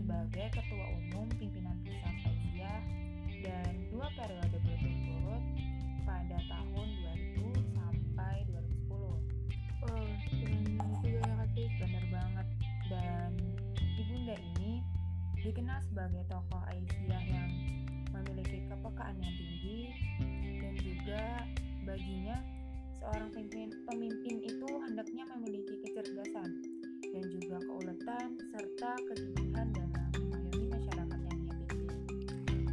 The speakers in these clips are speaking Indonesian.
sebagai Ketua Umum Pimpinan Pusat Aisyah dan dua periode berturut-turut pada tahun 2000 sampai 2010. Oh, juga ya Kak Bener banget. Dan ibunda ini dikenal sebagai tokoh Aisyah yang memiliki kepekaan yang tinggi dan juga baginya seorang pemimpin, pemimpin itu hendaknya memiliki kecerdasan dan juga keuletan serta kegigihan dalam mengayomi masyarakat yang ia pimpin.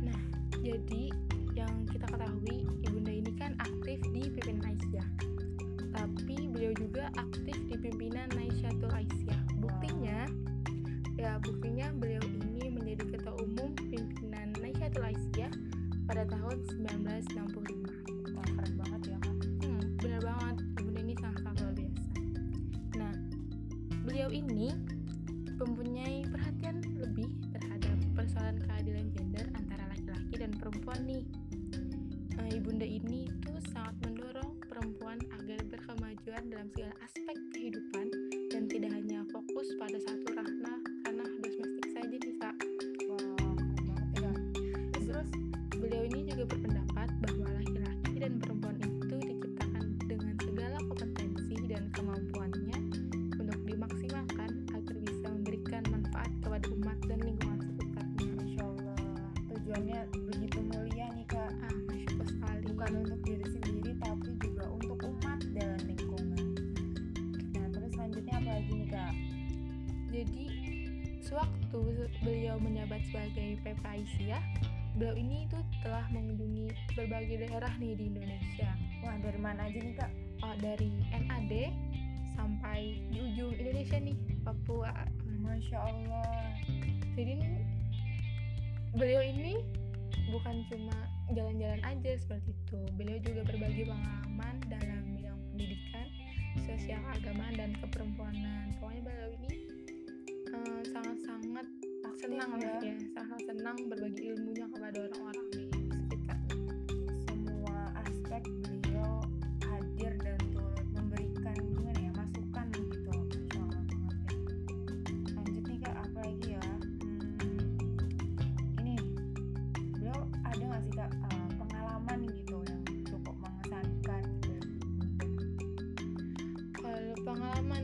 Nah, jadi yang kita ketahui ibunda ini kan aktif di pimpinan Aisyah. Tapi beliau juga aktif di pimpinan Naisyatul Aisyah. Buktinya, ya buktinya beliau ini menjadi ketua umum pimpinan Naisyatul Aisyah pada tahun ini mempunyai perhatian lebih terhadap persoalan keadilan gender antara laki-laki dan perempuan nih. Eh, ibunda ini tuh sangat mendorong perempuan agar berkemajuan dalam segala aspek kehidupan sewaktu beliau menjabat sebagai PP Aisyah, beliau ini itu telah mengunjungi berbagai daerah nih di Indonesia. Wah dari mana aja nih kak? Oh, dari NAD sampai di ujung Indonesia nih, Papua. Masya Allah. jadi ini- beliau ini bukan cuma jalan-jalan aja seperti itu beliau juga berbagi pengalaman dalam bidang pendidikan sosial keagamaan dan keperempuanan pokoknya beliau ini eh, sangat-sangat senang ya. lah ya sangat senang berbagi ilmunya kepada orang-orang di sekitarnya Semua aspek beliau hadir dan turut memberikan gimana ya masukan gitu. Banget ya. Lanjut nih kak apa lagi ya? Hmm, ini beliau ada nggak sih kak eh, pengalaman gitu yang cukup mengesankan gitu? kalau pengalaman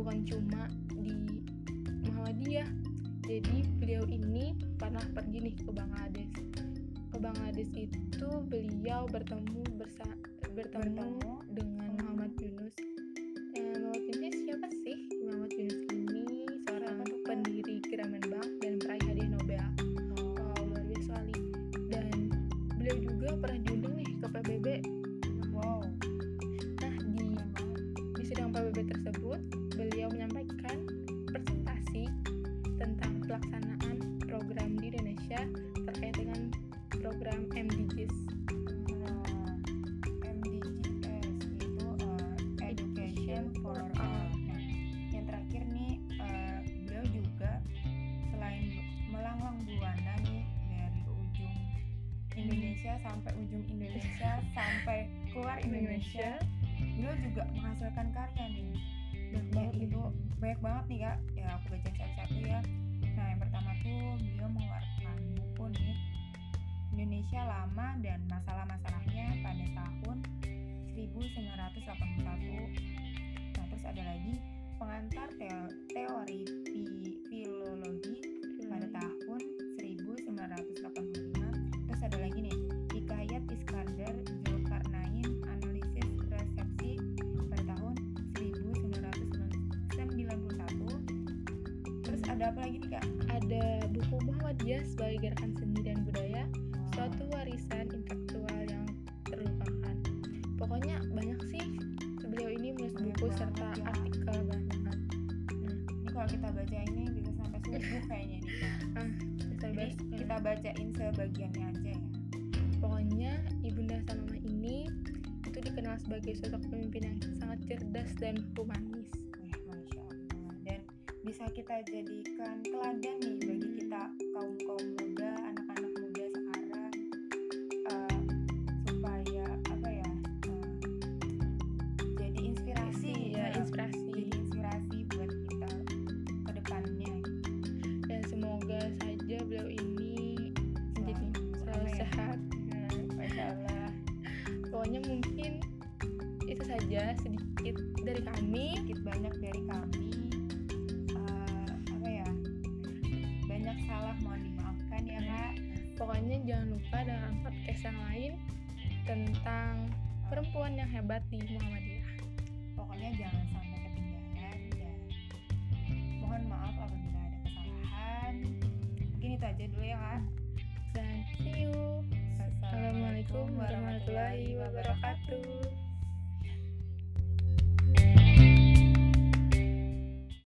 bukan cuma di Muhammadiyah jadi beliau ini pernah pergi nih ke Bangladesh ke Bangladesh itu beliau bertemu bersa bertemu Bertemu. dengan terkait dengan program MDGs. Nah, MDGs itu uh, Education for All. Nah, yang terakhir nih uh, beliau juga selain melanglang buana nih dari ujung Indonesia sampai ujung Indonesia sampai keluar Indonesia, beliau juga menghasilkan karya nih. Banyak Ya, banget itu banyak banget nih kak. Ya aku baca satu-satu ya. Nah yang pertama tuh beliau mengeluarkan buku nih Indonesia Lama dan Masalah-masalahnya pada tahun 1981. Nah terus ada lagi pengantar teo- teori ada apa lagi nih kak? Ada buku Muhammadiyah sebagai gerakan seni dan budaya, suatu warisan intelektual yang terlupakan. Pokoknya banyak sih beliau ini menulis Banyak buku serta ya. artikel banget. Ini kalau kita baca ini bisa sampai subuh kayaknya nih kak. Bisa Jadi kita bacain sebagiannya aja ya. Pokoknya Ibunda Salma ini itu dikenal sebagai sosok pemimpin yang sangat cerdas dan humanis bisa kita jadikan teladan nih bagi kita kaum kaum muda anak-anak muda sekarang uh, supaya apa ya uh, jadi inspirasi ya, ya inspirasi. jadi inspirasi buat kita ke depannya. Dan semoga saja beliau ini menjadi selalu ya. sehat nah, masyaAllah. Pokoknya mungkin itu saja sedikit dari kami. Sedikit banyak dari kami. Pokoknya jangan lupa dengan podcast yang lain tentang perempuan yang hebat di Muhammadiyah. Pokoknya jangan sampai ketinggalan dan mohon maaf apabila ada kesalahan. Mungkin itu aja dulu ya kak. Dan see you. Assalamualaikum warahmatullahi wabarakatuh